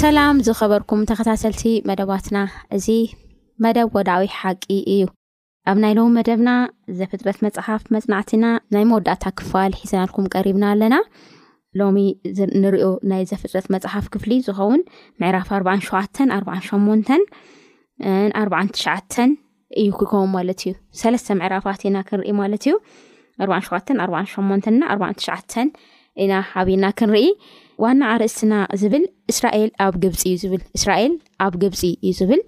ሰላም ዝኸበርኩም ተኸታተልቲ መደባትና እዚ መደብ ወድዊ ሓቂ እዩ ኣብ ናይ ለው መደብና ዘፍጥረት መፅሓፍ መፅናዕትና ናይ መወዳእታ ክፋል ሒዘናልኩም ቀሪብና ኣለና ሎሚ ንሪኦ ናይ ዘፍጥረት መፅሓፍ ክፍሊ ዝኸውን ምዕራፍ ኣሸ ኣሸ ኣሸ እዩ ክከውን ማለት እዩ ሰለስተ ምዕራፋት ኢና ክንርኢ ማለት እዩ ኣርባን ሸውዓተን ኣርባን ሸሞንተን ና ኣርባን ትሽዓተን ኢና ሓቢና ክንርኢ ዋና ኣርእስትና ዝብል እስራኤል ኣብ ግብፂ እዩ ዝብል እስራኤል ኣብ ግብፂ እዩ ዝብል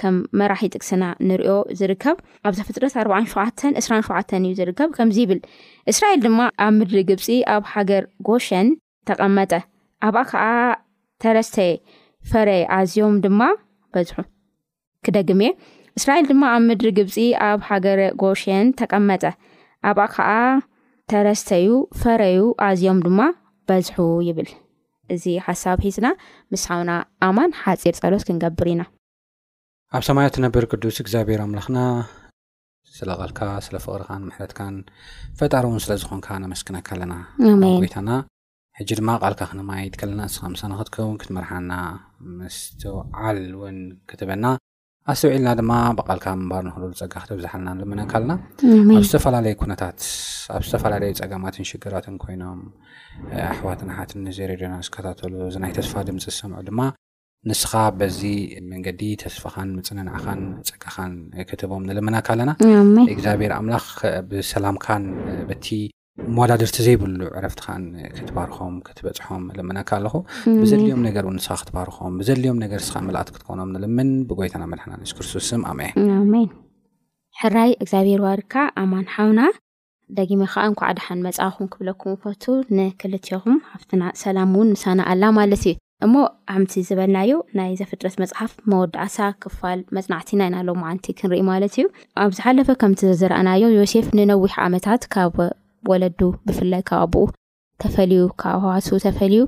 ከም መራሒ ጥቅስና ንሪኦ ዝርከብ ኣብ ዘፍጥረት ኣርባን ሸውዓተን እስራን ሸውዓተን እዩ ዝርከብ ከምዚ ይብል እስራኤል ድማ ኣብ ምድሪ ግብፂ ኣብ ሃገር ጎሸን ተቐመጠ ኣብኣ ከዓ ተረስተ ፈረ ኣዝዮም ድማ በዝሑ ክደግም እየ እስራኤል ድማ ኣብ ምድሪ ግብፂ ኣብ ሃገረ ጎሽን ተቐመጠ ኣብኣ ከዓ ተረስተዩ ፈረዩ ኣዝዮም ድማ በዝሑ ይብል እዚ ሓሳብ ሒዝና ምስ ሓውና ኣማን ሓፂር ፀሎት ክንገብር ኢና ኣብ ሰማያት ትነብር ቅዱስ እግዚኣብሔር ኣምላኽና ስለ ቃልካ ስለ ፍቅርካን ምሕረትካን ፈጣሪ እውን ስለ ዝኮንካ ነመስግነካ ኣለና ጎይታና ሕጂ ድማ ቃልካ ክነማየጥ ከለና ንስኻ ምሳና ክትከውን ክትመርሓና ምስትውዓል እውን ክትበና ኣስተውዒልና ድማ ብቃልካ ምንባር ንክእሉ ፀጋ ክተብዝሓልና ንልምነካ ኣለና ኣብ ዝተፈላለየ ኩነታት ኣብ ዝተፈላለየ ፀገማትን ሽግራትን ኮይኖም ኣሕዋትን ኣሓትን ንዘይ ሬድዮና ዝከታተሉ እዚ ናይ ተስፋ ድምፂ ዝሰምዑ ድማ ንስኻ በዚ መንገዲ ተስፋኻን ምፅንናዕኻን ፀጋኻን ክትህቦም ንልምናካ ኣለና እግዚኣብሔር ኣምላኽ ብሰላምካን በቲ መወዳድርቲ ዘይብሉ ዕረፍትኻን ክትባርኾም ክትበፅሖም ልምነካ ኣለኹ ብዘድልዮም ነገር እውን ንስኻ ክትባርኾም ብዘድልዮም ነገር ንስኻ ምልኣት ክትኮኖም ንልምን ብጎይታና መድሓና ስ ክርስቶስ ስም ኣሜን ኣሜን ሕራይ እግዚኣብሔር ዋርካ ኣማን ሓውና ደጊመ ከዓ እንኳዕ ደሓን መፃኹም ክብለኩም ፈቱ ንክልቴኹም ሃፍትና ሰላም እውን ምሳና ኣላ ማለት እዩ እሞ ኣምቲ ዝበልናዮ ናይ ዘፍጥረት መፅሓፍ መወዳእታ ክፋል መፅናዕቲና ኢና ሎማዓንቲ ክንርኢ ማለት እዩ ኣብ ዝሓለፈ ከምቲ ዝረኣናዮ ዮሴፍ ንነዊሕ ዓመታት ካብ ወለዱ ብፍላይ ካብ ኣቦኡ ተፈልዩ ካብ ህዋሱ ተፈልዩ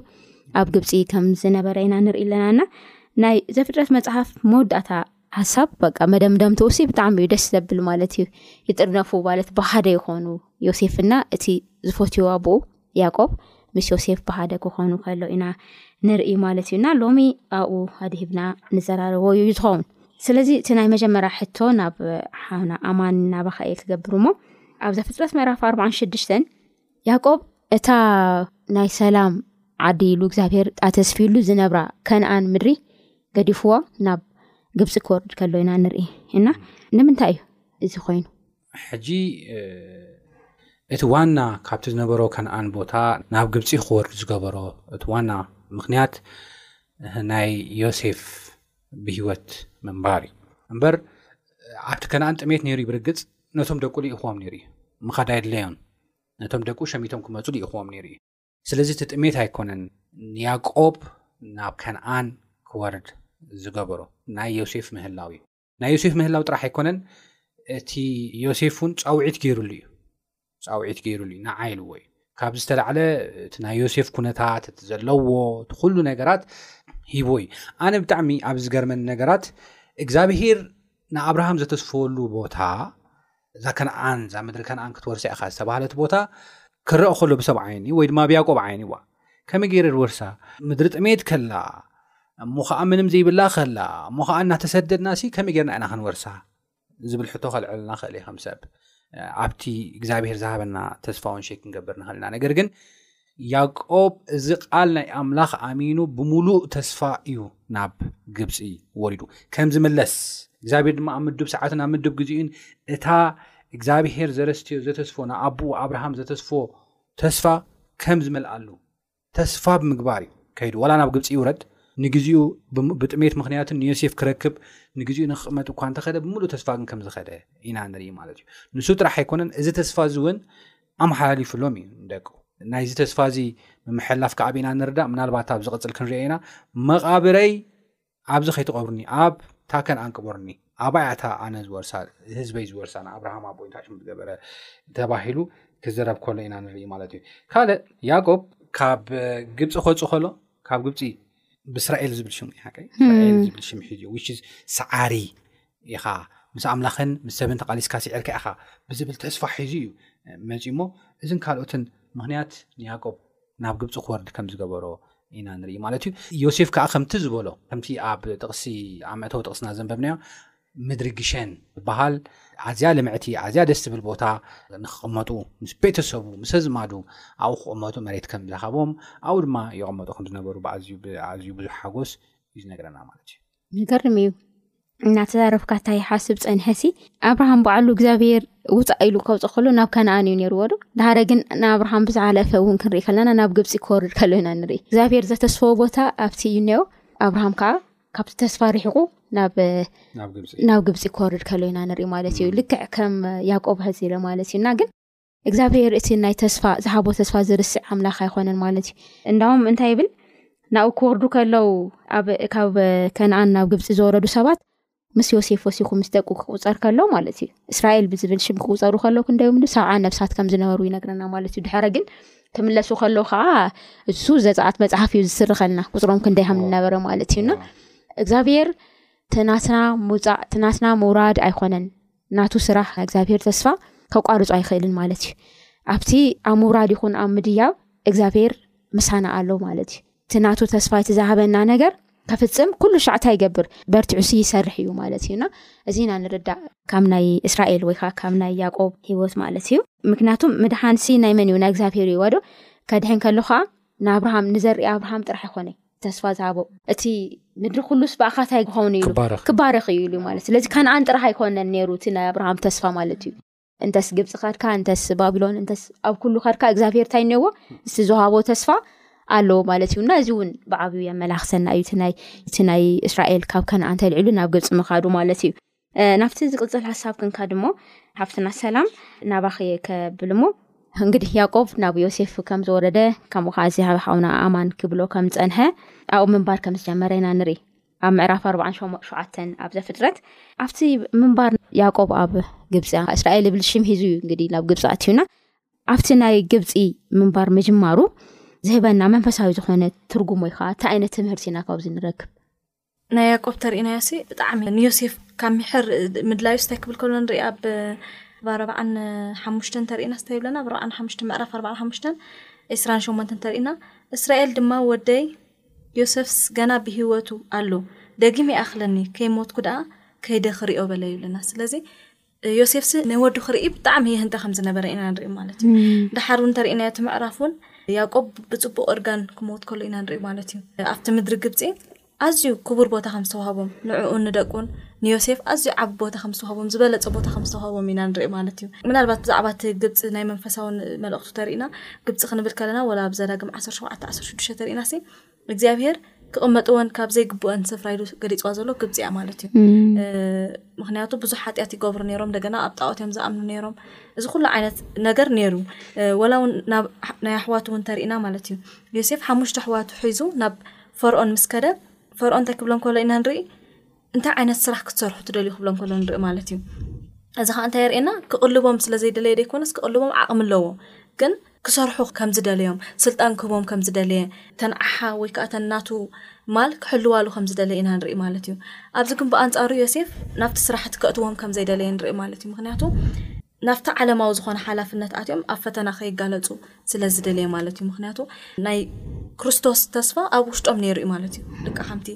ኣብ ግብፂ ከም ዝነበረ ኢና ንርኢ ኣለና እና ናይ ዘፍጥረት መፅሓፍ መወዳእታ ሓሳብ በቃ መደምደም ተውሲ ብጣዕሚ እዩ ደስ ዘብል ማለት እዩ ይጥርነፉ ማለት ብሓደ ይኾኑ ዮሴፍና እቲ ዝፈትዎ ኣቦኡ ያቆብ ምስ ዮሴፍ ብሓደ ክኾኑ ከሎ ኢና ንርኢ ማለት እዩና ሎሚ ኣብኡ ኣድሂብና ንዘራረቦ እዩ ዝኸውን ስለዚ እቲ ናይ መጀመርያ ሕቶ ናብ ሓውና ኣማን ናባኸ እየ ክገብር እሞ ኣብዛ ፍጥረት ምዕራፍ ኣርባዓን ሽዱሽተን ያቆብ እታ ናይ ሰላም ዓዲ ኢሉ እግዚኣብሄር ኣተስፊሉ ዝነብራ ከነኣን ምድሪ ገዲፍዎ ናብ ግብፂ ክወርድ ከሎ ኢና ንርኢ እና ንምንታይ እዩ እዚ ኮይኑ ሕጂ እቲ ዋና ካብቲ ዝነበሮ ከነኣን ቦታ ናብ ግብፂ ክወርድ ዝገበሮ እቲ ዋና ምክንያት ናይ ዮሴፍ ብሂወት ምንባር እዩ እምበር ኣብቲ ከነኣን ጥሜት ነይሩ ይብርግፅ ነቶም ደቁ ልኢኹዎም ነይሩ እዩ። ምኻድ ኣየድለዮን። ነቶም ደቁ ሸሚቶም ክመጹ ልኢኹዎም ነይሩ እዩ። ስለዚ እቲ ጥሜት ኣይኰነን ንያእቆብ ናብ ከንኣን ክወርድ ዝገበሮ፣ ናይ ዮሴፍ ምህላው እዩ። ናይ ዮሴፍ ምህላው ጥራሕ ኣይኰነን፣ እቲ ዮሴፍ እውን ጻውዒት ገይሩሉ እዩ። ጻውዒት ገይሩሉ እዩ ንዓ ኢልዎ እዩ ካብ ዝተላዕለ እቲ ናይ ዮሴፍ ኩነታት እቲ ዘለዎ እቲ ኩሉ ነገራት ሂቦ እዩ ኣነ ብጣዕሚ ኣብ ዝገርመኒ ነገራት እግዚኣብሄር ንኣብርሃም ዘተስፈወሉ ቦታ እዛ ከነኣን እዛ ምድሪ ከነኣን ክትወርሳ ኢኻ ዝተባሃለት ቦታ ክረአ ከሎ ብሰብ ዓይኒ ወይ ድማ ብያቆብ ዓይኒ ዋ ከመይ ገይረ ዝወርሳ ምድሪ ጥሜት ከላ እሞ ከዓ ምንም ዘይብላ ከላ እሞ ከዓ እናተሰደድና ሲ ከመይ ገርና ኢና ክንወርሳ ዝብል ሕቶ ከልዕልና ክእል እየ ከም ሰብ ኣብቲ እግዚኣብሄር ዝሃበና ተስፋውን ሸክ ክንገብር ንክእል ኢና ነገር ግን ያቆብ እዚ ቃል ናይ ኣምላኽ ኣሚኑ ብምሉእ ተስፋ እዩ ናብ ግብፂ ወሪዱ ከም ዝምለስ እግዚኣብሄር ድማ ኣብ ምዱብ ሰዓትን ኣብ ምዱብ ግዜኡን እታ እግዚኣብሄር ዘረስትዮ ዘተስፎ ንኣቦኡ ኣብርሃም ዘተስፎ ተስፋ ከም ዝመልኣሉ ተስፋ ብምግባር እዩ ከይዱ ዋላ ናብ ግብጺ ይውረድ ንግዚኡ ብጥሜት ምኽንያትን ንዮሴፍ ክረክብ ንግዚኡ ንክቕመጥ እኳ እንተኸደ ብምሉእ ተስፋ ግን ከም ዝኸደ ኢና ንርኢ ማለት እዩ ንሱ ጥራሕ ኣይኮነን እዚ ተስፋ እዚ እውን ኣመሓላሊፍሎም እዩ ንደቁ ናይዚ ተስፋ እዚ ምምሕላፍ ከዓብ ኢና ንርዳእ ምናልባት ኣብ ዝቕፅል ክንሪኦ ኢና መቓብረይ ኣብዚ ከይትቐብርኒ ኣብ ታከን ኣንቅበርኒ ኣባይ ኣታ ኣነ ዝወርሳ ህዝበይ ዝወርሳ ንኣብርሃም ኣቦይ እንታይ ሽም ዝገበረ ተባሂሉ ክዝረብ ከሎ ኢና ንርኢ ማለት እዩ ካልእ ያቆብ ካብ ግብፂ ክወፅእ ከሎ ካብ ግብፂ ብእስራኤል ዝብል ሽም ሓቀይ እስራኤል ዝብል ሽም ሒዙ ዊች ሰዓሪ ኢኻ ምስ ኣምላኽን ምስ ሰብን ተቓሊስካ ስዒርካ ኢኻ ብዝብል ተስፋ ሒዙ እዩ መፂ እሞ እዝን ካልኦትን ምክንያት ንያቆብ ናብ ግብጺ ክወርድ ከም ዝገበሮ ኢና ንርኢ ማለት እዩ ዮሴፍ ከዓ ከምቲ ዝበሎ ከምቲ ኣብ ጥቕሲ ኣብ መእተዊ ጥቕስና ዘንበብናዮ ምድሪ ግሸን ዝበሃል ኣዝያ ልምዕቲ ኣዝያ ደስ ትብል ቦታ ንክቕመጡ ምስ ቤተሰቡ ምስ ኣዝማዱ ኣብኡ ክቕመጡ መሬት ከም ዝሃቦም ኣብኡ ድማ ይቕመጡ ከም ዝነበሩ ብኣዝዩ ብኣዝዩ ብዙሕ ሓጎስ እዩ ዝነገረና ማለት እዩ ይገርም እዩ እናተዛረብካ እንታይ ይሓስብ ፀንሐሲ ኣብርሃም በዓሉ እግዚኣብሔር ውፃእ ኢሉ ከውፅ ከሎ ናብ ከነኣን እዩ ነይርዎ ዶ ድሃረ ግን ንኣብርሃም ብዝሓለፈ እውን ክንርኢ ከለና ናብ ግብፂ ክወርድ ከሎ ኢና ንርኢ እግዚኣብሔር ዘተስፈዎ ቦታ ኣብቲ እዩ እኒኦ ኣብርሃም ከዓ ካብቲ ተስፋ ርሒቁ ናብ ናብ ግብፂ ክወርድ ከሎ ኢና ንርኢ ማለት እዩ ልክዕ ከም ያቆብ ሀዚ ኢለ ማለት እዩና ግን እግዚኣብሄር እቲ ናይ ተስፋ ዝሃቦ ተስፋ ዝርስዕ ኣምላኽ ኣይኮነን ማለት እዩ እንዳውም እንታይ ይብል ናብኡ ክወርዱ ከለው ካብ ከነኣን ናብ ግብፂ ዝወረዱ ሰባት ምስ ዮሴፍ ወሲኹ ምስ ደቁ ክቁፀር ከሎ ማለት እዩ እስራኤል ብዝብል ሽም ክቁፀሩ ከለው ክንደዮም ሰብዓ ነብሳት ከም ዝነበሩ ይነግረና ማለት እዩ ድሕረ ግን ክምለሱ ከለው ከዓ እሱ ዘፃኣት መፅሓፍ እዩ ዝስርኸልና ቁፅሮም ክንደይ ከም ዝነበረ ማለት እዩና እግዚኣብሄር ትናትና ምውፃእ ትናትና ምውራድ ኣይኮነን ናቱ ስራሕ ናይ እግዚኣብሄር ተስፋ ከቋርፁ ኣይኽእልን ማለት እዩ ኣብቲ ኣብ ምውራድ ይኹን ኣብ ምድያብ እግዚኣብሄር ምሳና ኣሎ ማለት እዩ እቲ ናቱ ተስፋ ይቲ ዝሃበና ነገር ከፍፅም ኩሉ ሻዕታ ይገብር በርትዑ ሲ ይሰርሕ እዩ ማለት እዩና እዚ ኢና ንርዳእ ካብ ናይ እስራኤል ወይ ከዓ ካብ ናይ ያቆብ ሂወት ማለት እዩ ምክንያቱም ምድሓንሲ ናይ መን እዩ ናይ እግዚኣብሄር እዩዋዶ ከድሕን ከሎ ከዓ ንኣብርሃም ንዘርኢ ኣብርሃም ጥራሕ ይኮነ ተስፋ ዝሃቦ እቲ ምድሪ ኩሉስ ብኣኻ እንታይ ክኸውን ኢሉ ክባረኽ እዩ ኢሉ ማለት ስለዚ ከነኣን ጥራሕ ኣይኮነን ነይሩ እቲ ናይ ኣብርሃም ተስፋ ማለት እዩ እንተስ ግብፂ ከድካ እንተስ ባቢሎን እንተስ ኣብ ኩሉ ከድካ እግዚኣብሄር እንታይ እኒዎ እስቲ ዝሃቦ ተስፋ ኣለዎ ማለት እዩ እና እዚ እውን ብዓብዩ የመላኽተና እዩ እቲ ናይ እስራኤል ካብ ከነኣ እንተልዕሉ ናብ ግብፂ ምካዱ ማለት እዩ ናብቲ ዝቅፅል ሓሳብ ክንካድ እሞ ሓፍትና ሰላም ናባኺ እየ ከብል እሞ እንግዲህ ያዕቆብ ናብ ዮሴፍ ከም ዝወረደ ከምኡ ከዓ እዚ ሓውና ኣማን ክብሎ ከም ዝፀንሐ ኣብኡ ምንባር ከም ዝጀመረ ኢና ንርኢ ኣብ ምዕራፍ ኣርባዓን ሸውዓተን ኣብ ዘፍጥረት ኣብቲ ምንባር ያዕቆብ ኣብ ግብፂ እስራኤል ይብል ሽም ሂዙ እዩ እንግዲህ ናብ ግብፂ ኣትዩና ኣብቲ ናይ ግብፂ ምንባር ምጅማሩ ዝህበና መንፈሳዊ ዝኮነ ትርጉም ወይ ከዓ እንታይ ዓይነት ትምህርቲ ኢና ካብዚ ንረክብ ናይ ያቆብ ተርእናዮሲ ብጣዕሚ ንዮሴፍ ካብ ምሕር ምድላዩ ስታይ ክብል ከሎ ንሪኢ ኣብ ኣርባዓን ሓሙሽተን ተርእና ስታይ ይብለና ኣብ ኣርባዓን ሓሙሽተን ምዕራፍ ኣርባዓን ሓሙሽተን ዒስራን ሸሞንተን ተርእና እስራኤል ድማ ወደይ ዮሴፍስ ገና ብሂወቱ ኣሎ ደጊም ይኣኽለኒ ከይሞትኩ ደኣ ከይደ ክሪኦ በለ ይብለና ስለዚ ዮሴፍሲ ንወዱ ክርኢ ብጣዕሚ የህንጠ ከም ዝነበረ ኢና ንሪኢ ማለት እዩ ዳሓር እውን እንተርእናዮ እቲ ምዕራፍ እውን ያቆብ ብፅቡቅ እርጋን ክመውት ከሉ ኢና ንሪኢ ማለት እዩ ኣብቲ ምድሪ ግብፂ ኣዝዩ ክቡር ቦታ ከም ዝተዋሃቦም ንዕኡን ንደቁን ንዮሴፍ ኣዝዩ ዓብ ቦታ ከም ዝተዋሃቦም ዝበለፀ ቦታ ከም ዝተዋሃቦም ኢና ንሪኢ ማለት እዩ ምናልባት ብዛዕባ እቲ ግብፂ ናይ መንፈሳውን መልእኽቱ ተርእና ግብፂ ክንብል ከለና ወላ ብዘዳግም ዓሰርተ ሸውዓተ ዓሰርተ ሽዱሽተ ተርእና ሲ እግዚኣብሄር ክቕመጥወን ካብ ዘይግብኦን ስፍራ ኢሉ ገሊፅዋ ዘሎ ግብፂ እያ ማለት እዩ ምክንያቱ ብዙሕ ሓጢኣት ይገብሩ ነይሮም እንደገና ኣብ ጣዖት እዮም ዝኣምኑ ነይሮም እዚ ኩሉ ዓይነት ነገር ነይሩ ወላ እውን ናብ ናይ ኣሕዋቱ እውን ተርእና ማለት እዩ ዮሴፍ ሓሙሽተ ኣሕዋቱ ሒዙ ናብ ፈርኦን ምስ ከደ ፈርኦን እንታይ ክብሎ ከሎ ኢና ንርኢ እንታይ ዓይነት ስራሕ ክትሰርሑ ትደልዩ ክብሎም ከሎ ንርኢ ማለት እዩ። እዚ ከዓ እንታይ የርእየና ክቕልቦም ስለ ዘይደለየ ዘይኮነስ ክቕልቦም ዓቕሚ ኣለዎ ግን ክሰርሑ ከም ዝደለዮም ስልጣን ክህቦም ከም ዝደለየ እተን ዓሓ ወይ ከዓ እተን ናቱ ማል ክሕልዋሉ ከም ዝደለየ ኢና ንርኢ ማለት እዩ። ኣብዚ ግን ብኣንጻሩ ዮሴፍ ናብቲ ስራሕ እቲ ከእትዎም ከም ዘይደለየ ንርኢ ማለት እዩ። ምክንያቱ ናብቲ ዓለማዊ ዝኾነ ሓላፍነት ኣትዮም ኣብ ፈተና ከይጋለጹ ስለ ዝደለየ ማለት እዩ ምክንያቱ ናይ ክርስቶስ ተስፋ ኣብ ውሽጦም ነይሩ እዩ ማለት እዩ ደቂ ሓምቲ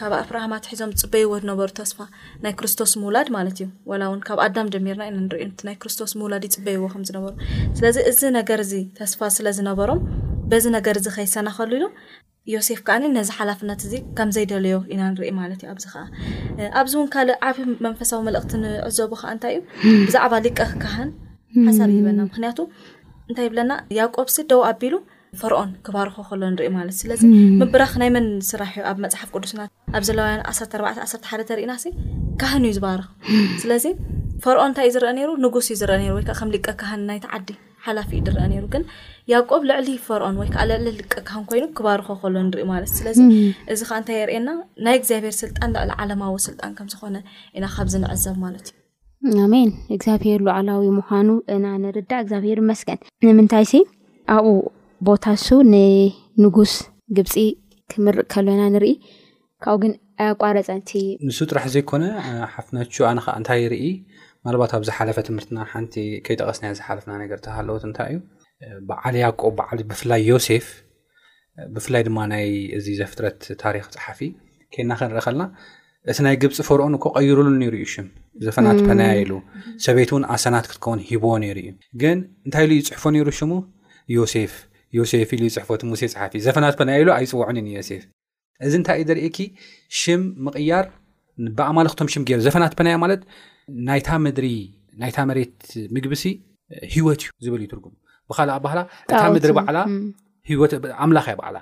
ካብ ኣፍራሃም ኣትሒዞም ዝፅበይዎ ዝነበሩ ተስፋ ናይ ክርስቶስ ምውላድ ማለት እዩ ወላ እውን ካብ ኣዳም ጀሚርና ኢና ንሪኦ ናይ ክርስቶስ ምውላድ ይፅበይዎ ከም ዝነበሩ ስለዚ እዚ ነገር እዚ ተስፋ ስለ ዝነበሮም በዚ ነገር እዚ ከይሰናኸሉ ኢሎም ዮሴፍ ከኣ ነዚ ሓላፍነት እዚ ከም ዘይደለዮ ኢና ንርኢ ማለት እዩ። ኣብዚ ከኣ ኣብዚ እውን ካልእ ዓቢ መንፈሳዊ መልእኽቲ ንዕዘቦ ከኣ እንታይ እዩ ብዛዕባ ሊቀ ካህን ሓሳብ ይህበና። ምክንያቱ እንታይ ይብለና ያዕቆብሲ ደው ኣቢሉ ፈርኦን ክባርኾ ከሎ ንርኢ ማለት ስለዚ ምብራኽ ናይ መን ስራሕ እዩ ኣብ መጽሓፍ ቅዱስና ኣብ ዘለዋውያን ዓሰርተ ኣርባዕተ ዓሰርተ ሓደ ተሪእናሲ ካህን እዩ ዝባርኽ ስለዚ ፈርኦን እንታይ እዩ ዝረአ ነይሩ ንጉስ እዩ ዝረአ ነይሩ ወይ ከዓ ከም ሊቀ ካህን ናይቲ ዓዲ ሓላፊ እዩ ድረኣ ነይሩ ግን ያቆብ ልዕሊ ፈርኦን ወይ ከዓ ልዕሊ ልቀ ካህን ኮይኑ ክባርኾ ከሎ ንርኢ ማለት ስለዚ እዚ ከዓ እንታይ የርእየና ናይ እግዚኣብሔር ስልጣን ልዕሊ ዓለማዊ ስልጣን ከም ዝኾነ ኢና ካብዚ ንዕዘብ ማለት እዩ ኣሜን እግዚኣብሔር ሉዓላዊ ምዃኑ እና ንርዳእ እግዚኣብሔር ይመስገን ንምንታይ ሲ ኣብኡ ቦታ እሱ ንንጉስ ግብፂ ክምርቅ ከሎና ንርኢ ካብኡ ግን ኣያቋረጸን እቲ። ንሱ ጥራሕ ዘይኮነ ሓፍትናቹ ኣነ ከኣ እንታይ ይርኢ ምናልባት ኣብ ዝሓለፈ ትምህርትና ሓንቲ ከይጠቐስናያ ዝሓለፍና ነገር ተሃለወት እንታይ እዩ በዓል ያዕቆብ በዓል ብፍላይ ዮሴፍ ብፍላይ ድማ ናይ እዚ ዘፍጥረት ታሪክ ጸሓፊ ኬና ክንርኢ ከልና እቲ ናይ ግብፂ ፈርኦን እኮ ቀይሩሉ ነይሩ እዩ ሽም ዘፈናት ፐናያ ኢሉ ሰበይቲ እውን ኣሰናት ክትከውን ሂብዎ ነይሩ እዩ ግን እንታይ ኢሉ ይፅሕፎ ነይሩ ሽሙ ዮሴፍ ዮሴፍ ኢሉ ይፅሕፎ እቲ ሙሴ ፀሓፊ ዘፈናት ፐናያ ኢሉ ኣይፅውዖን እዩ ንዮሴፍ እዚ እንታይ እዩ ዘርእኪ ሽም ምቕያር ብኣማልኽቶም ሽም ገይሩ ዘፈናትፈናያ ማለት ናይታ ምድሪ ናይታ መሬት ምግቢሲ ሂወት እዩ ዝብል እዩ ትርጉም ብካልእ ኣባህላ እታ ምድሪ ባዕላ ሂወት ኣምላኽ እያ ባዕላ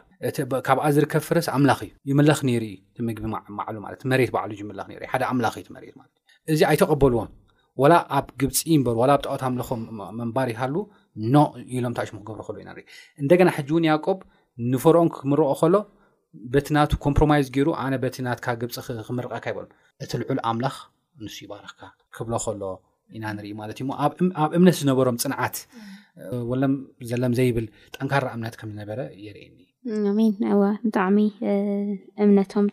እካብኣ ዝርከብ ፍረስ ኣምላኽ እዩ ይምለኽ ነይሩ እዩ እቲ ምግቢ ማዕሉ ማለት መሬት ባዕሉ ይምለኽ ነይሩ ሓደ ኣምላኽ እዩ ትመሬት ማለት እዚ ኣይተቐበልዎን ወላ ኣብ ግብፂ ይንበሩ ዋላ ኣብ ጣዖት ኣምልኾም ምንባር ይሃሉ ኖ ኢሎም ታሽሙ ክገብሩ ከሉ ኢና ንርኢ እንደገና ሕጂ እውን ያቆብ ንፈርኦን ክምርቆ ከሎ በቲ ናቱ ኮምፕሮማይዝ ገይሩ ኣነ በቲ ናትካ ግብፂ ክምርቀካ ይበሉ እቲ ልዑል ኣምላኽ ንሱ ይባርኽካ ክብሎ ከሎ ኢና ንርኢ ማለት እዩ ኣብ እምነት ዝነበሮም ፅንዓት ወለም ዘለም ዘይብል ጠንካራ እምነት ከም ዝነበረ የርእየኒ ኣሜን እወ ብጣዕሚ እምነቶም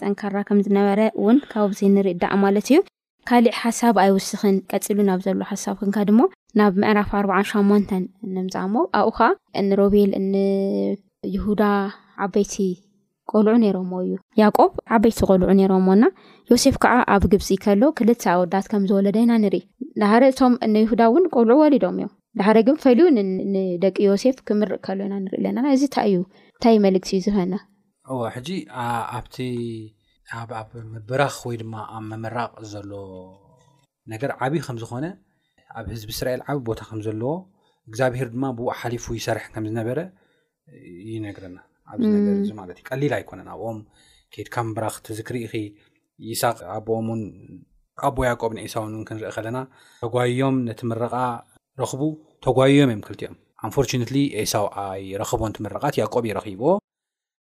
ጠንካራ ከም ዝነበረ እውን ካብዚ ንርዳእ ማለት እዩ ካሊእ ሓሳብ ኣይውስኽን ቀፂሉ ናብ ዘሎ ሓሳብ ክንካ ድሞ ናብ ምዕራፍ ኣርባዓን ሻሞንተን እንምፃእሞ ኣብኡ ኸዓ እንሮቤል እንይሁዳ ዓበይቲ ቆልዑ ነይሮሞ እዩ ያቆብ ዓበይቲ ቆልዑ ነይሮሞ እና ዮሴፍ ከዓ ኣብ ግብፂ ከሎ ክልተ ኣወዳት ከም ዝወለደ ኢና ንርኢ ናሃረ እቶም እንይሁዳ እውን ቆልዑ ወሊዶም እዮም ድሓደ ግን ፈልዩ ንደቂ ዮሴፍ ክምርእ ከሎና ንርኢ ኣለና እዚ እንታይ እዩ እንታይ መልእክቲ እዩ ዝህበና እዎ ሕጂ ኣብቲ ኣብ ምብራኽ ወይ ድማ ኣብ ምምራቕ ዘሎ ነገር ዓብዪ ከም ዝኾነ ኣብ ህዝቢ እስራኤል ዓብ ቦታ ከም ዘለዎ እግዚኣብሄር ድማ ብኡ ሓሊፉ ይሰርሐ ከም ዝነበረ ይነግረና ኣብዚ ነገር እዚ ማለት እዩ ቀሊል ኣይኮነን ኣብኦም ኬድካ ምብራኽ ትዝክሪ ኢኺ ይሳቅ ኣቦኦም እውን ኣቦ ያቆብ ንዒሳውን እውን ክንርኢ ከለና ተጓዮም ነቲ ምረቓ ረኽቡ ተጓዮም እዮም ክልቲኦም ኣንፎርነትሊ ኤሳው ኣይረኽቦን ትምረቓት ያቆብ ይረኺቦ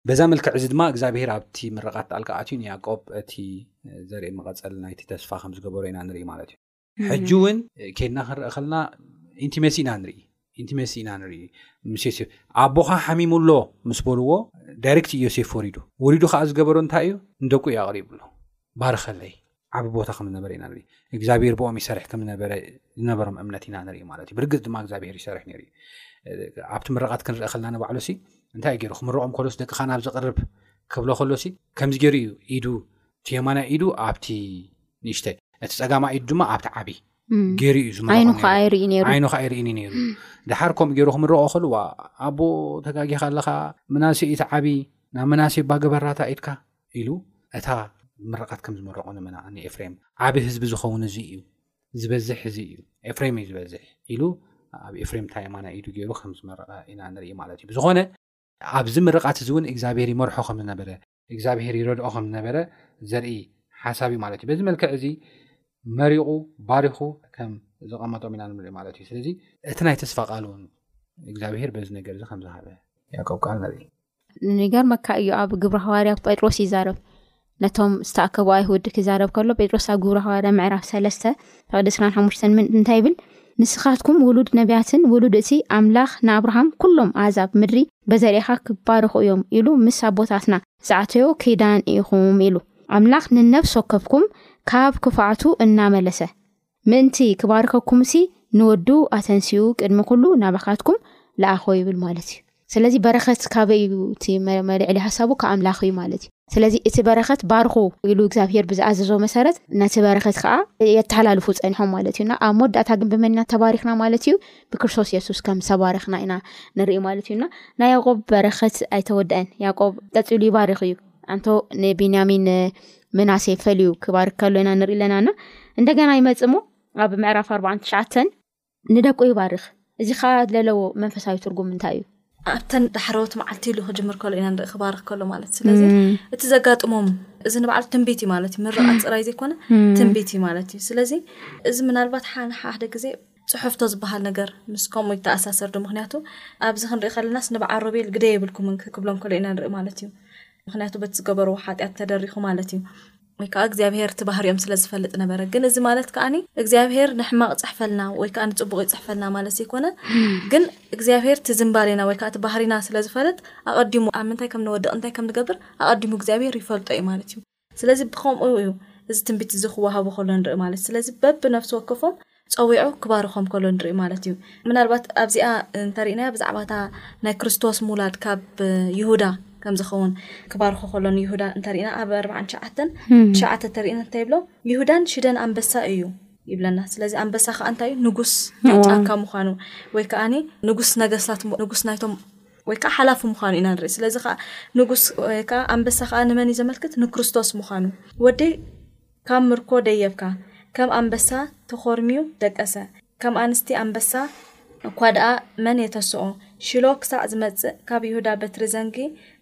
በዛ መልክዕ እዚ ድማ እግዚኣብሄር ኣብቲ ምረቓት ጣልቃ ኣትዩ ንያቆብ እቲ ዘርኢ መቐፀል ናይቲ ተስፋ ከም ዝገበሩ ኢና ንርኢ ማለት እዩ ሕጂ እውን ከድና ክንርኢ ከለና ኢንቲመሲ ኢና ንርኢ ኢንቲመሲ ኢና ንርኢ ምስ ዮሴፍ ኣቦኻ ሓሚሙ ኣሎ ምስ በልዎ ዳይረክት ዮሴፍ ወሪዱ ወሪዱ ከዓ ዝገበሮ እንታይ እዩ ንደቁ እዩ ኣቕሪብሉ ባርኸለይ ዓብ ቦታ ከም ዝነበረ ኢና ንርኢ እግዚኣብሄር ብኦም ይሰርሕ ከም ዝነበረ ዝነበሮም እምነት ኢና ንርኢ ማለት እዩ ብርግፅ ድማ እግዚኣብሄር ይሰርሕ ነይሩ እዩ ኣብቲ ምረቓት ክንርኢ ከለና ንባዕሉ ሲ እንታይ እዩ ገይሩ ክምረቖም ከሎስ ደቅኻ ናብ ዘቕርብ ክብሎ ከሎሲ ከምዚ ገይሩ እዩ ኢዱ እቲ የማናይ ኢዱ ኣብቲ ንእሽተይ እቲ ጸጋማ ኢዱ ድማ ኣብቲ ዓብዪ ገይሩ እዩ ዝምርቆ ዓይኑ ከዓ ይርኢ ነይሩ ዓይኑ ከዓ ይርኢኒ ነይሩ ድሓር ከምኡ ገይሩ ክምርቆ ከሉ ዋ ኣቦ ተጋጊኻ ኣለኻ ምናሴ ኢቲ ዓብዪ ናብ ምናሴ እባ ገበራታ ኢድካ ኢሉ እታ ምርቓት ከም ዝመረቆ ንምና ንኤፍሬም ዓብ ህዝቢ ዝኸውን እዚ እዩ ዝበዝሕ እዚ እዩ ኤፍሬም እዩ ዝበዝሕ ኢሉ ኣብ ኤፍሬም ታየማና ኢዱ ገይሩ ከም ዝመረቐ ኢና ንርኢ ማለት እዩ ብዝኾነ ኣብዚ ምርቓት እዚ እውን እግዚኣብሄር ይመርሖ ከም ዝነበረ እግዚኣብሄር ይረድኦ ከም ዝነበረ ዘርኢ ሓሳብ እዩ ማለት እዩ በዚ መልክዕ እዚ መሪቑ ባሪኹ ከም ዘቐመጦም ኢና ንርኢ ማለት እዩ ስለዚ እቲ ናይ ተስፋ ቃል እውን እግዚኣብሄር በዚ ነገር እዚ ከም ዝሃበ ያቆብ ቃል ንርኢ ንገርመካ እዩ ኣብ ግብረ ሃዋርያ ጴጥሮስ ይዛረብ ነቶም ዝተኣከቡ ኣይሁድ ክዛረብ ከሎ ጴጥሮስ ኣብ ግብረ ሃዋርያ ምዕራፍ ሰለስተ ፍቅዲ ስራን ሓሙሽተን ምን እንታይ ይብል ንስኻትኩም ውሉድ ነቢያትን ውሉድ እቲ ኣምላኽ ንኣብርሃም ኩሎም ኣዛብ ምድሪ በዘርእኻ ኪባረኹ እዮም ኢሉ ምስ ኣቦታትና ዝኣተዮ ኪዳን ኢኹም ኢሉ። ኣምላኽ ንነፍሲ ወከፍኩም ካብ ክፍኣቱ እናመለሰ ምእንቲ ኪባርኸኩምሲ ንወዱ ኣተንሲኡ ቅድሚ ኩሉ ናባኻትኩም ለኣኾ ይብል ማለት እዩ። ስለዚ በረኸት ካበይ እዩ እቲ መልዕሊ ሓሳቡ ካብ ኣምላኽ እዩ ማለት እዩ። ስለዚ እቲ በረኸት ባርኹ ኢሉ እግዚኣብሄር ብዝኣዘዞ መሰረት ነቲ በረኸት ከዓ የተሓላልፉ ፀኒሖም ማለት እዩና ኣብ መወዳእታ ግን ብመን ኢና ተባሪኽና ማለት እዩ ብክርስቶስ የሱስ ከም ዝተባረኽና ኢና ንርኢ ማለት እዩና ናይ ያቆብ በረኸት ኣይተወደአን ያቆብ ቀፂሉ ይባርኽ እዩ ኣንቶ ንቢንያሚን ምናሴ ፈልዩ ክባርክ ከሎ ኢና ንርኢ ኣለናና እንደገና ይመፅ ሞ ኣብ ምዕራፍ ኣርባዓን ትሽዓተን ንደቁ ይባርኽ። እዚ ኸኣ ለለዎ መንፈሳዊ ትርጉም እንታይ እዩ? ኣብተን ዳሕረዎት መዓልቲ ኢሉ ክጅምር ከሎ ኢና ንርኢ፣ ክባርኽ ከሎ ማለት እዩ። ስለዚ እቲ ዘጋጥሞም እዚ ንባዕሉ ትንቢት እዩ ማለት እዩ። ምርቓት ጥራይ ዘይኮነ ትንቢት እዩ ማለት እዩ። ስለዚ እዚ ምናልባት ሓሓደ ግዜ ጽሑፍቶ ዝበሃል ነገር ምስ ከምኡ ይተኣሳሰር ዶ? ምክንያቱ ኣብዚ ክንርኢ ከለናስ ንበዓል ሮቤል ግደ የብልኩምን ክብሎም ከሎ ኢና ንርኢ ማለት እዩ። ምክንያቱ በቲ ዝገበርዎ ሓጢኣት ተደሪኹ ማለት እዩ። ወይ ከኣ እግዚኣብሄር እቲ ባህሪኦም ስለ ዝፈልጥ ነበረ። ግን እዚ ማለት ከኣኒ እግዚኣብሄር ንሕማቕ ይጽሕፈልና ወይ ከኣ ንጽቡቕ ይጽሕፈልና ማለት ዘይኮነን ግን እግዚኣብሄር እቲ ዝምባሌና ወይ ከኣ እቲ ባህሪና ስለ ዝፈልጥ ኣቐዲሙ ኣብ ምንታይ ከም ንወድቕ እንታይ ከም ንገብር ኣቐዲሙ እግዚኣብሄር ይፈልጦ እዩ ማለት እዩ። ስለዚ ብኸምኡ እዩ እዚ ትንቢት እዚ ክወሃቦ ከሎ ንርኢ ማለት ስለዚ በብነፍሲ ወከፎም ጸዊዑ ክባርኾም ከሎ ንርኢ ማለት እዩ። ምናልባት ኣብዚኣ እንተሪእናያ ብዛዕባ እታ ናይ ክርስቶስ ምውላድ ካብ ይሁዳ ከም ዝኸውን ክባርኾ ከሎ ንይሁዳ እንተሪእና ኣብ ኣርባዓን ትሽዓተን ትሽዓተ ተሪእና እንታይ ይብሎ ይሁዳን ሽደን ኣንበሳ እዩ ይብለና ስለዚ ኣንበሳ ከዓ እንታይ እዩ ንጉስ ናይ ጫካ ምዃኑ ወይ ከዓ ንጉስ ነገስታት ንጉስ ናይቶም ወይ ከዓ ሓላፊ ምዃኑ ኢና ንርኢ ስለዚ ከዓ ንጉስ ወይ ከዓ ኣንበሳ ከዓ ንመን እዩ ዘመልክት ንክርስቶስ ምዃኑ ወዲ ካብ ምርኮ ደየብካ ከም ኣንበሳ ተኾርምዩ ደቀሰ ከም ኣንስቲ ኣንበሳ እኳ ደኣ መን የተስኦ ሺሎ ክሳዕ ዝመጽእ ካብ ይሁዳ በትሪ ዘንጊ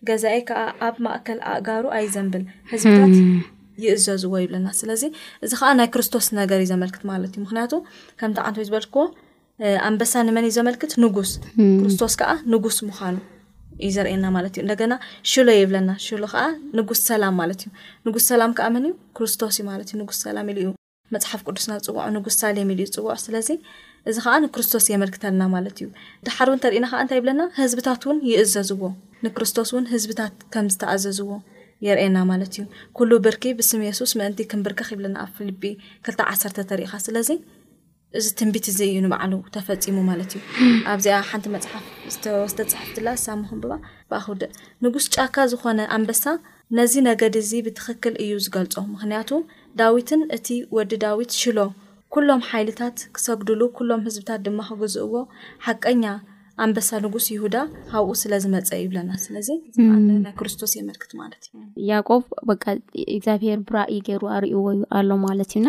ገዛኢ ከኣ ኣብ ማእከል ኣእጋሩ ኣይዘንብል ሕዝብታት ይእዘዝዎ ይብለና ስለዚ እዚ ከኣ ናይ ክርስቶስ ነገር እዩ ዘመልክት ማለት እዩ ምክንያቱ ከምቲ ዓንተይ ዝበልክዎ ኣንበሳ ንመን እዩ ዘመልክት ንጉስ ክርስቶስ ከዓ ንጉስ ምዃኑ እዩ ዘርእየና ማለት እዩ እንደገና ሽሎ የብለና ሽሎ ከዓ ንጉስ ሰላም ማለት እዩ ንጉስ ሰላም ከዓ መን እዩ ክርስቶስ እዩ ማለት እዩ ንጉስ ሰላም ኢሉ እዩ መፅሓፍ ቅዱስና ዝፅውዖ ንጉስ ሳሌም ኢሉ እዩ ዝፅውዖ ስለዚ እዚ ከዓ ንክርስቶስ የመልክተልና ማለት እዩ ድሓር እውን ተርእና ከዓ እንታይ ይብለና ህዝብታት እውን ይእዘዝዎ ንክርስቶስ እውን ህዝብታት ከም ዝተኣዘዝዎ የርእየና ማለት እዩ ኩሉ ብርኪ ብስም የሱስ ምእንቲ ክንብርከኽ ይብለና ኣብ ፊልጲ ክልተ ዓሰርተ ተሪኢኻ ስለዚ እዚ ትንቢት እዚ እዩ ንባዕሉ ተፈጺሙ ማለት እዩ። ኣብዚኣ ሓንቲ መጽሓፍ ዝተወስደ ጽሕፍትላ ሳሙ ክንብባ ብኣ ክውድእ። ንጉስ ጫካ ዝኾነ ኣንበሳ ነዚ ነገድ እዚ ብትኽክል እዩ ዝገልጾ። ምኽንያቱ ዳዊትን እቲ ወዲ ዳዊት ሽሎ ኩሎም ሓይልታት ክሰግዱሉ ኩሎም ህዝብታት ድማ ክግዝእዎ ሓቀኛ ኣንበሳ ንጉስ ይሁዳ ካብኡ ስለ ዝመጸ እዩ ይብለና ስለዚ ናይ ክርስቶስ የመልክት ማለት እዩ ያዕቆብ በቃ እግዚኣብሄር ብራእይ ገይሩ ኣርእዎ ኣሎ ማለት እዩና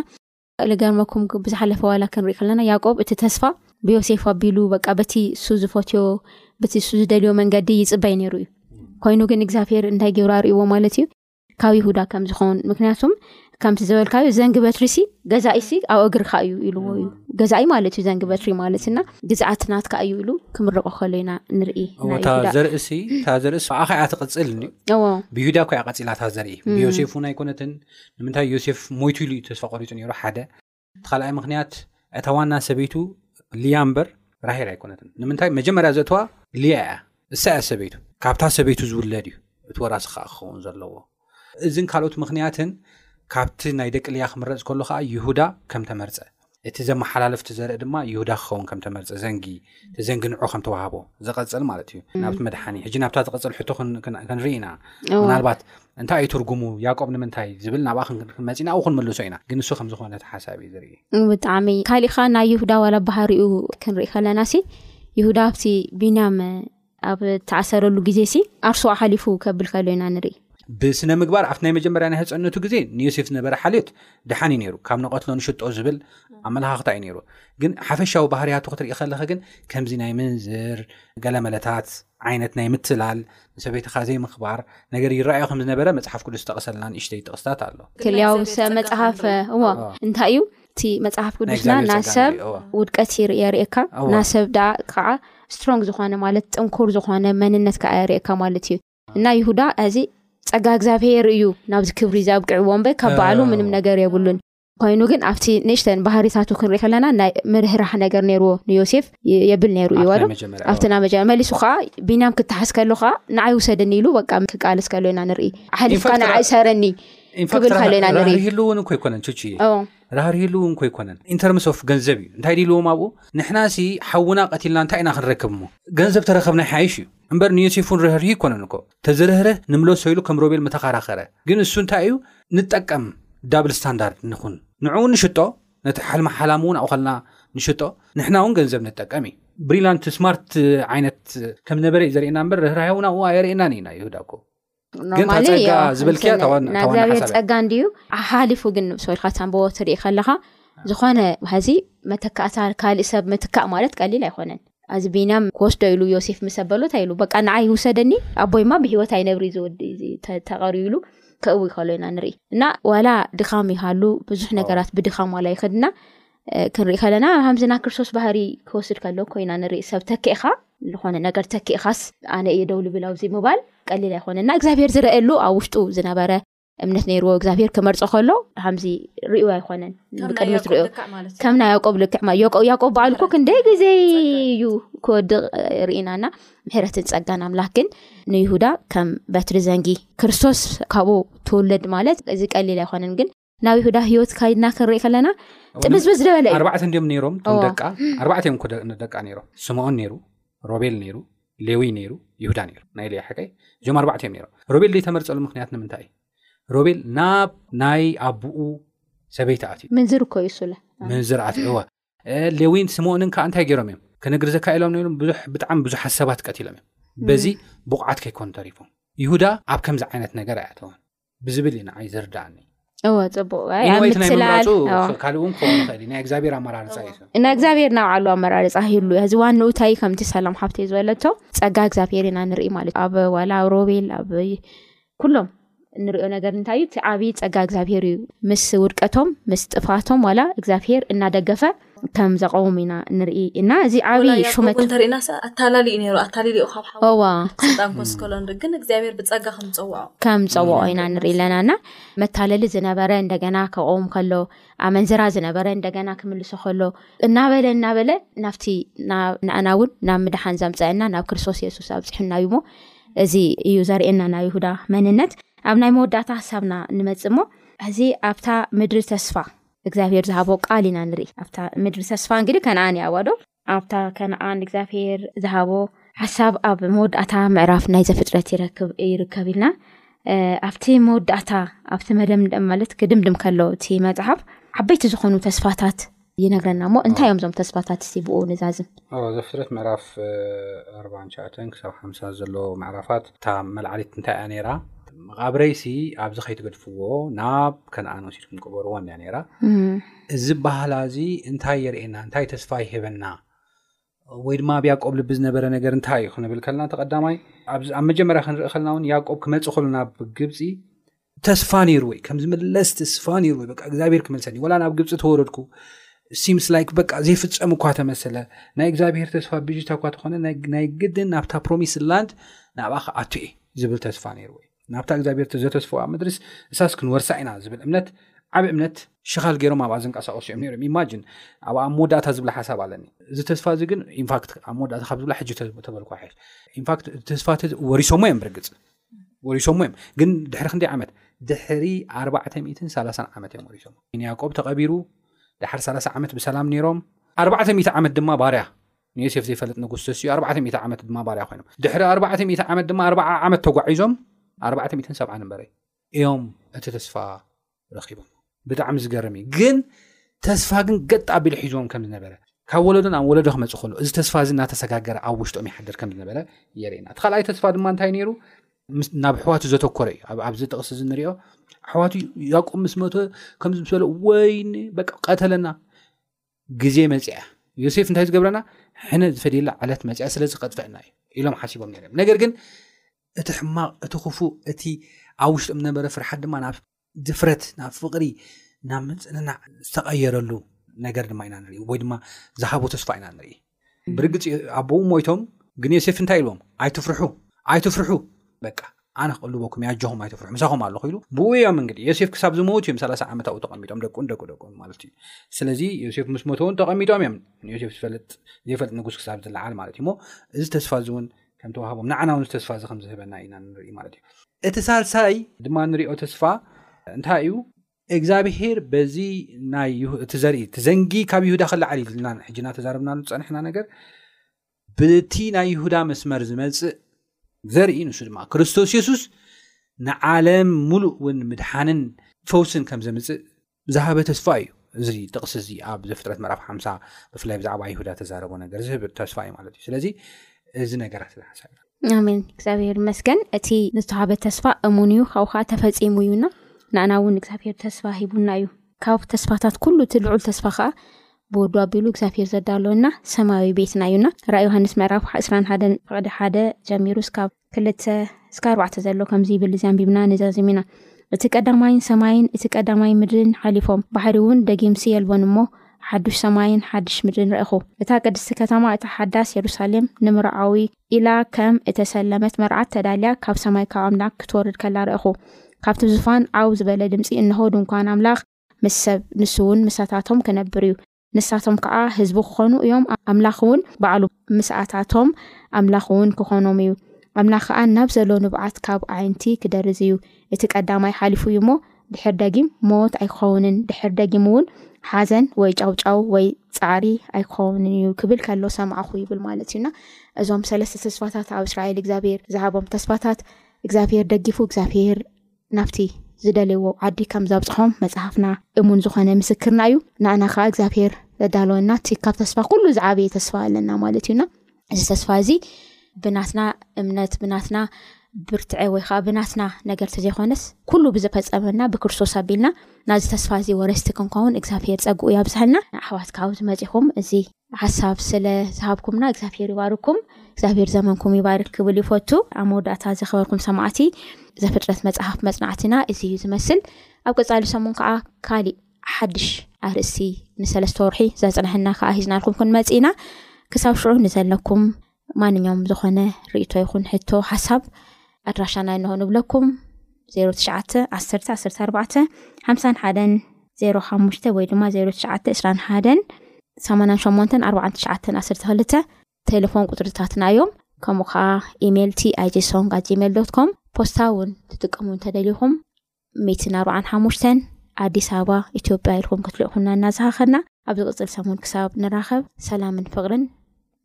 ልገርመኩም ብዝሓለፈ ዋላ ክንሪኢ ከለና ያቆብ እቲ ተስፋ ብዮሴፍ ኣቢሉ በቃ በቲ እሱ ዝፈትዮ በቲ እሱ ዝደልዮ መንገዲ ይፅበይ ነይሩ እዩ ኮይኑ ግን እግዚኣብሄር እንታይ ገብሩ ኣርእዎ ማለት እዩ ካብ ይሁዳ ከም ዝኸውን ምክንያቱም ከምቲ ዝበልካዩ ዘንጊ በትሪ ሲ ገዛኢ ሲ ኣብ እግርካ እዩ ኢልዎ እዩ ገዛኢ ማለት እዩ ዘንጊ በትሪ ማለት እና ግዝኣት ናትካ እዩ ኢሉ ክምርቆ ከሎ ኢና ንርኢ እታ ዘርእሲ እታ ዘርእሲ ብኣኸ እያ ትቕፅል ብይሁዳ ኮ እያ ቀፂላ እታ ዘርኢ ብዮሴፍ እውን ኣይኮነትን ንምንታይ ዮሴፍ ሞይቱ ኢሉ እዩ ተስፋ ቆሪጹ ነይሩ ሓደ እቲ ካልኣይ ምክንያት እታ ዋና ሰበይቱ ልያ እምበር ራሄል ኣይኮነትን ንምንታይ መጀመርያ ዘእተዋ ልያ እያ እሳ እያ ሰበይቱ ካብታ ሰበይቱ ዝውለድ እዩ እቲ ወራሲ ከዓ ክኸውን ዘለዎ እዚን ካልኦት ምክንያትን ካብቲ ናይ ደቂ ልያ ክምረፅ ከሎ ከዓ ይሁዳ ከም ተመርፀ እቲ ዘመሓላለፍቲ ዘርኢ ድማ ይሁዳ ክኸውን ከም ተመርጸ ዘንጊ እቲ ዘንጊ ንዑ ከም ተዋህቦ ዘቐጽል ማለት እዩ ናብቲ መድሓኒ ሕጂ ናብታ ዝቐጽል ሕቶ ክንርኢ ኢና ምናልባት እንታይ እዩ ትርጉሙ ያቆብ ንምንታይ ዝብል ናብኣ ክንመፂና ኣብኡ ክንምልሶ ኢና ግን ንሱ ከም ዝኾነ እቲ ሓሳብ እዩ ዝርኢ ብጣዕሚ ካሊእካ ናይ ይሁዳ ዋላ ባህሪኡ ክንርኢ ከለና ሲ ይሁዳ ኣብቲ ቢንያም ኣብ ተኣሰረሉ ግዜ ሲ ኣርሱ ኣሓሊፉ ከብል ከሎ ኢና ንርኢ። ብስነ ምግባር ኣብቲ ናይ መጀመርያ ናይ ህጸነቱ ግዜ ንዮሴፍ ዝነበረ ሓልዮት ደሓን እዩ ነይሩ ካብ ንቐትሎ ንሽጦ ዝብል ኣመለኻኽታ እዩ ነይሩ ግን ሓፈሻዊ ባህርያቱ ክትርኢ ከለኸ ግን ከምዚ ናይ ምንዝር ገለመለታት ዓይነት ናይ ምትላል ንሰበይትኻ ዘይምኽባር ነገር ይረኣዮ ከም ዝነበረ መፅሓፍ ቅዱስ ዝጠቕሰልና ንእሽተይ ጥቕስታት ኣሎ ክልያውሰ መፅሓፍ እዎ እንታይ እዩ እቲ መፅሓፍ ቅዱስና ናይ ሰብ ውድቀት የርእካ ናይ ሰብ ዳ ከዓ ስትሮንግ ዝኾነ ማለት ጥንኩር ዝኾነ መንነት ከዓ የርእካ ማለት እዩ እና ይሁዳ እዚ ፀጋ እግዚኣብሄር እዩ ናብዚ ክብሪ ዘብቅዕዎ እምበ ካብ በዓሉ ምንም ነገር የብሉን ኮይኑ ግን ኣብቲ ንእሽተን ባህሪታቱ ክንሪኢ ከለና ናይ ምርህራሕ ነገር ነይርዎ ንዮሴፍ የብል ነይሩ እዩ ዶ ኣብቲ ና መጀመር መሊሱ ከዓ ቢንያም ክተሓዝ ከሎ ከዓ ንዓይ ውሰደኒ ኢሉ በቃ ክቃልስ ከሎ ኢና ንርኢ ሓሊፍካ ንዓይ ሰረኒ ክብል ከለና ንርኢ ራህሪህሉ እውን እኮ ኣይኮነን ቹቺ ኦ ራህሪህሉ እውን እኮ ኣይኮነን ኢንተርምስ ኦፍ ገንዘብ እዩ እንታይ ድልዎም ኣብኡ ንሕና ሲ ሓውና ቀቲልና እንታይ ኢና ክንረክብ እሞ ገንዘብ ተረከብና ይሓይሽ እዩ እምበር ንዮሴፉን ርህርህ ኣይኮነን እኮ ተዝርህርህ ንምለሶ ኢሉ ከም ሮቤል ምተኸራኸረ ግን እሱ እንታይ እዩ ንጠቀም ዳብል ስታንዳርድ ንኹን ንዕኡ ንሽጦ ነቲ ሓልማ ሓላም እውን ኣብኡ ከለና ንሽጦ ንሕና እውን ገንዘብ ንጠቀም እዩ ብሪላንት ስማርት ዓይነት ከም ነበረ እዩ ዘርእየና እምበር ርህራሄ እውን ኣብኡ ኣየርእየናን ኢና ይሁዳ እኮ ግን እታ ጸጋ ዝበልክያ ናእግዚኣብሔር ጸጋ እንድዩ ሓሊፉ ግን ንብሶ ኢልካ ተንበቦ ትርኢ ከለካ ዝኾነ ሀዚ መተካእታ ካልእ ሰብ ምትካእ ማለት ቀሊል ኣይኮነን ኣዚ ቢንያም ክወስዶ ኢሉ ዮሴፍ ምሰበሎ ታ ኢሉ በቃ ንዓይ ውሰደኒ ኣቦይማ ብሂወት ኣይነብሪ ዝወዲ ተቐር ኢሉ ከእዊ ከሎ ኢና ንርኢ እና ዋላ ድኻም ይሃሉ ብዙሕ ነገራት ብድኻም ዋላ ይክድና ክንርኢ ከለና ኣብ ሃምዝና ክርስቶስ ባህሪ ክወስድ ከሎ ኮይና ንርኢ ሰብ ተክእኻ ዝኾነ ነገር ተክእኻስ ኣነ እየ ደው ልብል ኣዚ ምባል ቀሊል ኣይኮነና እግዚኣብሄር ዝረአየሉ ኣብ ውሽጡ ዝነበረ እምነት ነይርዎ እግዚኣብሄር ክመርፆ ከሎ ሃምዚ ርዩ ኣይኮነን ብቅድሚት ርዮ ከም ናይ ያቆብ ልክዕ ያቆብ በዓል ኮ ክንደይ ግዜ እዩ ክወድቕ ርኢናና ምሕረትን ፀጋን ኣምላክ ግን ንይሁዳ ከም በትሪ ዘንጊ ክርስቶስ ካብኡ ትውለድ ማለት እዚ ቀሊል ኣይኮነን ግን ናብ ይሁዳ ህይወት ካይድና ክንርኢ ከለና ጥብዝብዝ ደበለ እዩ ኣርባዕተ እንዲዮም ነይሮም እቶም እዎ። ደቃ ኣርባዕተ እዮም እኮ ደ- ደቃ ነይሮም ስምዖን ነይሩ ሮቤል ነይሩ ሌዊ ነይሩ ይሁዳ ነይሩ ናይ ልያ ሕቀይ እዚኦም ኣርባዕተ እዮም ነይሮም ሮቤል ዘይተመርፀሉ ምክንያት ንምንታይ እዩ ሮቤል ናብ ናይ ኣቡኡ ሰበይቲ ኣትዩ ምንዝር እኮ እዩ ሱለ ምንዝር ኣትዩ እወ ሌዊን ስምኦንን ከዓ እንታይ ገይሮም እዮም ክነግር ዘካኢሎም ነይሮም ብዙ ብጣዕሚ ብዙሓት ሰባት ቀትሎም እዮም በዚ ብቑዓት ከይኮኑ ተሪፎም ይሁዳ ኣብ ከምዚ ዓይነት ነገር ኣያተውን ብዝብል እዩ ንዓይ ዘርዳእኒ እወ ፅቡቅወይቲ ናይ ምምራፁ ካልእ እውን ክኸውን ይኽእል ናይ እግዚኣብሔር ኣመራርፃ እዩ እና እግዚኣብሔር ናብ ዓሉ ኣመራርፃ ህሉ እዚ ዋንኡታይ ከምቲ ሰላም ሓብተ ዝበለቶ ፀጋ እግዚኣብሔር ኢና ንርኢ ማለት ኣብ ዋላ ኣብ ሮቤል ኣብ ኩሎም እንሪኦ ነገር እንታይ እዩ? እቲ ዓብዪ ፀጋ እግዚኣብሄር እዩ። ምስ ውድቀቶም ምስ ጥፍኣቶም ዋላ እግዚኣብሄር እናደገፈ ከም ዘቐውም ኢና ንርኢ እና እዚ ዓብዪ ወላ ያዕቆብ ሹመት እንተሪእና ሰ ኣታላሊ እዩ ነይሩ ኣታሊሉ እዩ ካብ ሓዊ እዋ ስልጣን ኮስከሎ ንርኢ ግን እግዚኣብሔር ብፀጋ ከም ዝፀውዖ ከም ፀውዖ ኢና ንርኢ ንርኢ ኣለና እና መታለሊ ዝነበረ እንደገና ከቐውም ከሎ ኣመንዝራ ዝነበረ እንደገና ክምልሶ ከሎ እናበለ እናበለ ናብቲ ናብ ንኣና እውን ናብ ምድሓን ዘምፀአና ናብ ክርስቶስ የሱስ ኣብፅሑና እዩ እሞ እዚ እዩ ዘርእየና ናይ ይሁዳ መንነት ኣብ ናይ መወዳእታ ሐሳብና ንመጽእ እሞ እዚ ኣብታ ምድሪ ተስፋ እግዚኣብሔር ዝሃቦ ቃል ኢና ንርኢ ኣብታ ምድሪ ተስፋ እንግዲህ ከነኣን እያ ዋዶ ኣብታ ከነኣን እግዚኣብሔር ዝሃቦ ሓሳብ ኣብ መወዳእታ ምዕራፍ ናይ ዘፍጥረት ይርከብ ኢልና ኣብቲ መወዳእታ ኣብቲ መደምደም ማለት ክድምድም ከሎ እቲ መጽሓፍ ዓበይቲ ዝኾኑ ተስፋታት ይነግረና እሞ እንታይ እዮም እዞም ተስፋታት ሲ ብኡ ንዛዝም ዘፍጥረት ምዕራፍ 49 ክሳብ ሓምሳ ዘሎ ምዕራፋት እታ መልዓሊት እንታይ እያ ነይራ መቓብረይሲ ኣብዚ ከይትገድፍዎ ናብ ከነኣን ወሲድኩም ቅበርዎ እያ ነይራ እዚ ባህላ እዚ እንታይ የርእየና እንታይ ተስፋ ይህበና ወይ ድማ ኣብ ያቆብ ልቢ ዝነበረ ነገር እንታይ እዩ ክንብል ከልና እቲ ቀዳማይ ኣብ መጀመርያ ክንርኢ ከልና እውን ያቆብ ክመፅ ከሉ ናብ ግብፂ ተስፋ ነይሩ ወይ ከም ዝምለስ ተስፋ ነይሩ ወይ በቃ እግዚኣብሄር ክመልሰኒ ወላ ናብ ግብፂ ተወረድኩ ሲምስ ላይክ በቃ ዘይፍፀም እኳ ተመሰለ ናይ እግዚኣብሄር ተስፋ ብዥታ እኳ ተኾነ ናይ ግድን ናብታ ፕሮሚስ ላንድ ናብኣ ክኣቱ እየ ዝብል ተስፋ ነይሩ ወይ ናብታ እግዚኣብሔር ተዘተስፍዋ ምድሪስ እሳስ ክንወርሳ ኢና ዝብል እምነት ዓብ እምነት ሽኻል ገይሮም ኣብኣ ዝንቀሳቀሱ እዮም ነሮም ኢማጅን ኣብኣ ኣብ መወዳእታ ዝብላ ሓሳብ ኣለኒ እዚ ተስፋ እዚ ግን ኢንፋክት ኣብ መወዳእታ ካብ ዝብላ ሕጂ ተበልኳ ሕ ኢንፋክት ተስፋ ወሪሶሞ እዮም ብርግፅ ወሪሶሞ እዮም ግን ድሕሪ ክንደይ ዓመት ድሕሪ ኣርባዕተ ሚትን ሰላሳን ዓመት እዮም ወሪሶሞ ንያቆብ ተቐቢሩ ድሓር ሰላሳ ዓመት ብሰላም ነይሮም ኣርባዕተ ሚት ዓመት ድማ ባርያ ንዮሴፍ ዘይፈልጥ ንጉስ ተስኡ ኣርባዕተ ሚእቲ ዓመት ድማ ባርያ ኮይኖም ድሕሪ ኣርባዕተ ሚእቲ ዓመት ድማ ኣርባዓ ዓመት ተጓዒዞም ኣርባዕተ ሚእትን ሰብዓን እምበረ እዮም እቲ ተስፋ ረኪቦም ብጣዕሚ ዝገርም እዩ ግን ተስፋ ግን ገጥ ኣቢሉ ሒዝዎም ከም ዝነበረ ካብ ወለዶ ናብ ወለዶ ክመፅ ከሉ እዚ ተስፋ እዚ እናተሰጋገረ ኣብ ውሽጦም ይሓደር ከም ዝነበረ የርእና እቲ ካልኣይ ተስፋ ድማ እንታይ ነይሩ ናብ ኣሕዋቱ ዘተኮረ እዩ ኣብዚ ጥቕሲ እዚ ንሪኦ ኣሕዋቱ ያቁብ ምስ መቶ ከምዚ ምስ በለ ወይኒ በቃ ቀተለና ግዜ መፅያ ዮሴፍ እንታይ ዝገብረና ሕነ ዝፈድየላ ዓለት መፅያ ስለዚ ከጥፍዕና እዩ ኢሎም ሓሲቦም ነርም ነገር ግን እቲ ሕማቕ እቲ ክፉእ እቲ ኣብ ውሽጥም ዝነበረ ፍርሓት ድማ ናብ ድፍረት ናብ ፍቕሪ ናብ ምፅንናዕ ዝተቐየረሉ ነገር ድማ ኢና ንርኢ ወይ ድማ ዝሃቦ ተስፋ ኢና ንርኢ ብርግፅ ኣቦኡ ሞይቶም ግን ዮሴፍ እንታይ ኢልዎም ኣይትፍርሑ ኣይትፍርሑ በቃ ኣነ ክቕልበኩም ያጀኹም ኣይትፍርሑ ምሳኹም ኣለኹ ኢሉ ብኡ እዮም እንግዲ ዮሴፍ ክሳብ ዝመውት እዮም ሰላሳ ዓመት ኣብኡ ተቐሚጦም ደቁን ደቂ ደቁን ማለት እዩ ስለዚ ዮሴፍ ምስ ሞተ እውን ተቐሚጦም እዮም ንዮሴፍ ዝፈልጥ ዘይፈልጥ ንጉስ ክሳብ ዝለዓል ማለት እዩ እሞ እዚ ተስፋ እዚ እውን ከም ተዋህቦም ንዓና እውን ዝተስፋ እዚ ከም ዝህበና ኢና ንርኢ ማለት እዩ እቲ ሳልሳይ ድማ ንሪኦ ተስፋ እንታይ እዩ እግዛብሄር በዚ ናይ እቲ ዘርኢ እቲ ዘንጊ ካብ ይሁዳ ክላዓል ኢልና ሕጂ እናተዛረብናሉ ዝፀንሕና ነገር ብቲ ናይ ይሁዳ መስመር ዝመፅእ ዘርኢ ንሱ ድማ ክርስቶስ የሱስ ንዓለም ሙሉእ እውን ምድሓንን ፈውስን ከም ዘምፅእ ዝሃበ ተስፋ እዩ እዚ ጥቕሲ እዚ ኣብ ዘፍጥረት ምዕራፍ ሓምሳ ብፍላይ ብዛዕባ ይሁዳ ተዛረቦ ነገር ዝህብ ተስፋ እዩ ማለት እዩ ስለዚ እዚ ነገራት ሓሳብ ኣሜን እግዚኣብሔር ይመስገን እቲ ዝተዋሃበ ተስፋ እሙን እዩ ካብኡ ከዓ ተፈፂሙ እዩና ንኣና እውን እግዚኣብሔር ተስፋ ሂቡና እዩ ካብ ተስፋታት ኩሉ እቲ ልዑል ተስፋ ከዓ ብወዱ ኣቢሉ እግዚኣብሔር ዘዳለወና ሰማያዊ ቤትና እዩና ራእ ዮሃንስ ምዕራፍ 2ስራን ሓደን ፍቅዲ ሓደ ጀሚሩ ስካብ ክልተ እስካ ኣርባዕተ ዘሎ ከምዚ ይብል እዚ ኣንቢብና ንዛዝም ኢና እቲ ቀዳማይን ሰማይን እቲ ቀዳማይ ምድርን ሓሊፎም ባሕሪ እውን ደጊምሲ የልቦን እሞ ሓዱሽ ሰማይን ሓድሽ ምድርን ረኢኹ እታ ቅድስቲ ከተማ እታ ሓዳስ የሩሳሌም ንምርዓዊ ኢላ ከም እተሰለመት መርዓት ተዳልያ ካብ ሰማይ ካብ ኣምላኽ ክትወርድ ከላ ረእኹ። ካብቲ ዙፋን ዓው ዝበለ ድምጺ፣ እንሆ ድንኳን ኣምላኽ ምስ ሰብ፣ ንሱውን ምሳታቶም ክነብር እዩ፣ ንሳቶም ከኣ ህዝቡ ክኾኑ እዮም፣ ኣምላኽውን ባዕሉ ምስኣታቶም ኣምላኽውን ክኾኖም እዩ፣ ኣምላኽ ከኣ ናብ ዘሎ ንብዓት ካብ ኣዒንቲ ክደርዝ እዩ፣ እቲ ቀዳማይ ሓሊፉ እዩ እሞ ድሕር ደጊም ሞት ኣይክኸውንን፣ ድሕር ደጊም እውን ሓዘን ወይ ጫውጫው ወይ ጻዕሪ ኣይክኸውንን እዩ ክብል ከሎ ሰማዕኹ ይብል ማለት እዩና እዞም ሰለስተ ተስፋታት ኣብ እስራኤል እግዚኣብሄር ዝሃቦም ተስፋታት እግዚኣብሄር ደጊፉ እግዚኣብሄር ናብቲ ዝደልዎ ዓዲ ከም ዘብፅሖም መፅሓፍና እሙን ዝኾነ ምስክርና እዩ ንኣና ከዓ እግዚኣብሄር ዘዳለወና እቲ ካብ ተስፋ ኩሉ ዝዓበየ ተስፋ ኣለና ማለት እዩና እዚ ተስፋ እዚ ብናትና እምነት ብናትና ብርትዐ ወይ ከዓ ብናትና ነገር ተዘይኮነስ ኩሉ ብዝፈፀመና ብክርስቶስ ኣቢልና ናዚ ተስፋ እዚ ወረስቲ ክንከውን እግዚኣብሄር ፀግኡ ይኣብዝሓልና ንኣሕዋት ካብ ዝመፂኹም እዚ ሓሳብ ስለ ዝሃብኩምና እግዚኣብሄር ይባርኩም እግዚኣብሄር ዘመንኩም ይባርክ ክብል ይፈቱ ኣብ መወዳእታ ዘኸበርኩም ሰማዕቲ ዘፍጥረት መፅሓፍ መፅናዕትና እዚ እዩ ዝመስል ኣብ ቀፃሊ ሰሙን ከዓ ካሊእ ሓድሽ ኣርእስቲ ንሰለስተ ወርሒ ዘፅንሐና ከዓ ሂዝናልኩም ክንመፅ ኢና ክሳብ ሽዑ ንዘለኩም ማንኛውም ዝኾነ ርእቶ ይኹን ሕቶ ሓሳብ ኣድራሻና እንሆ ንብለኩም 0911145105 ወይ ድማ 0921884912 ቴሌፎን ቁፅርታትና እዮም ከምኡ ከዓ ኢሜይል ቲ ኣይጀሶንጋ ጂሜል ዶት ኮም ፖስታ እውን ትጥቀሙ እንተደልኹም ሚትን ኣርባዓን ሓሙሽተን ኣዲስ ኣበባ ኢትዮጵያ ኢልኩም ክትልእኹና እናዝሃኸና ኣብ ዝቕፅል ሰሙን ክሳብ ንራኸብ ሰላምን ፍቕርን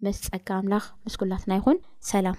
ምስ ጸጋ ኣምላኽ ምስ ኩላትና ይኹን ሰላም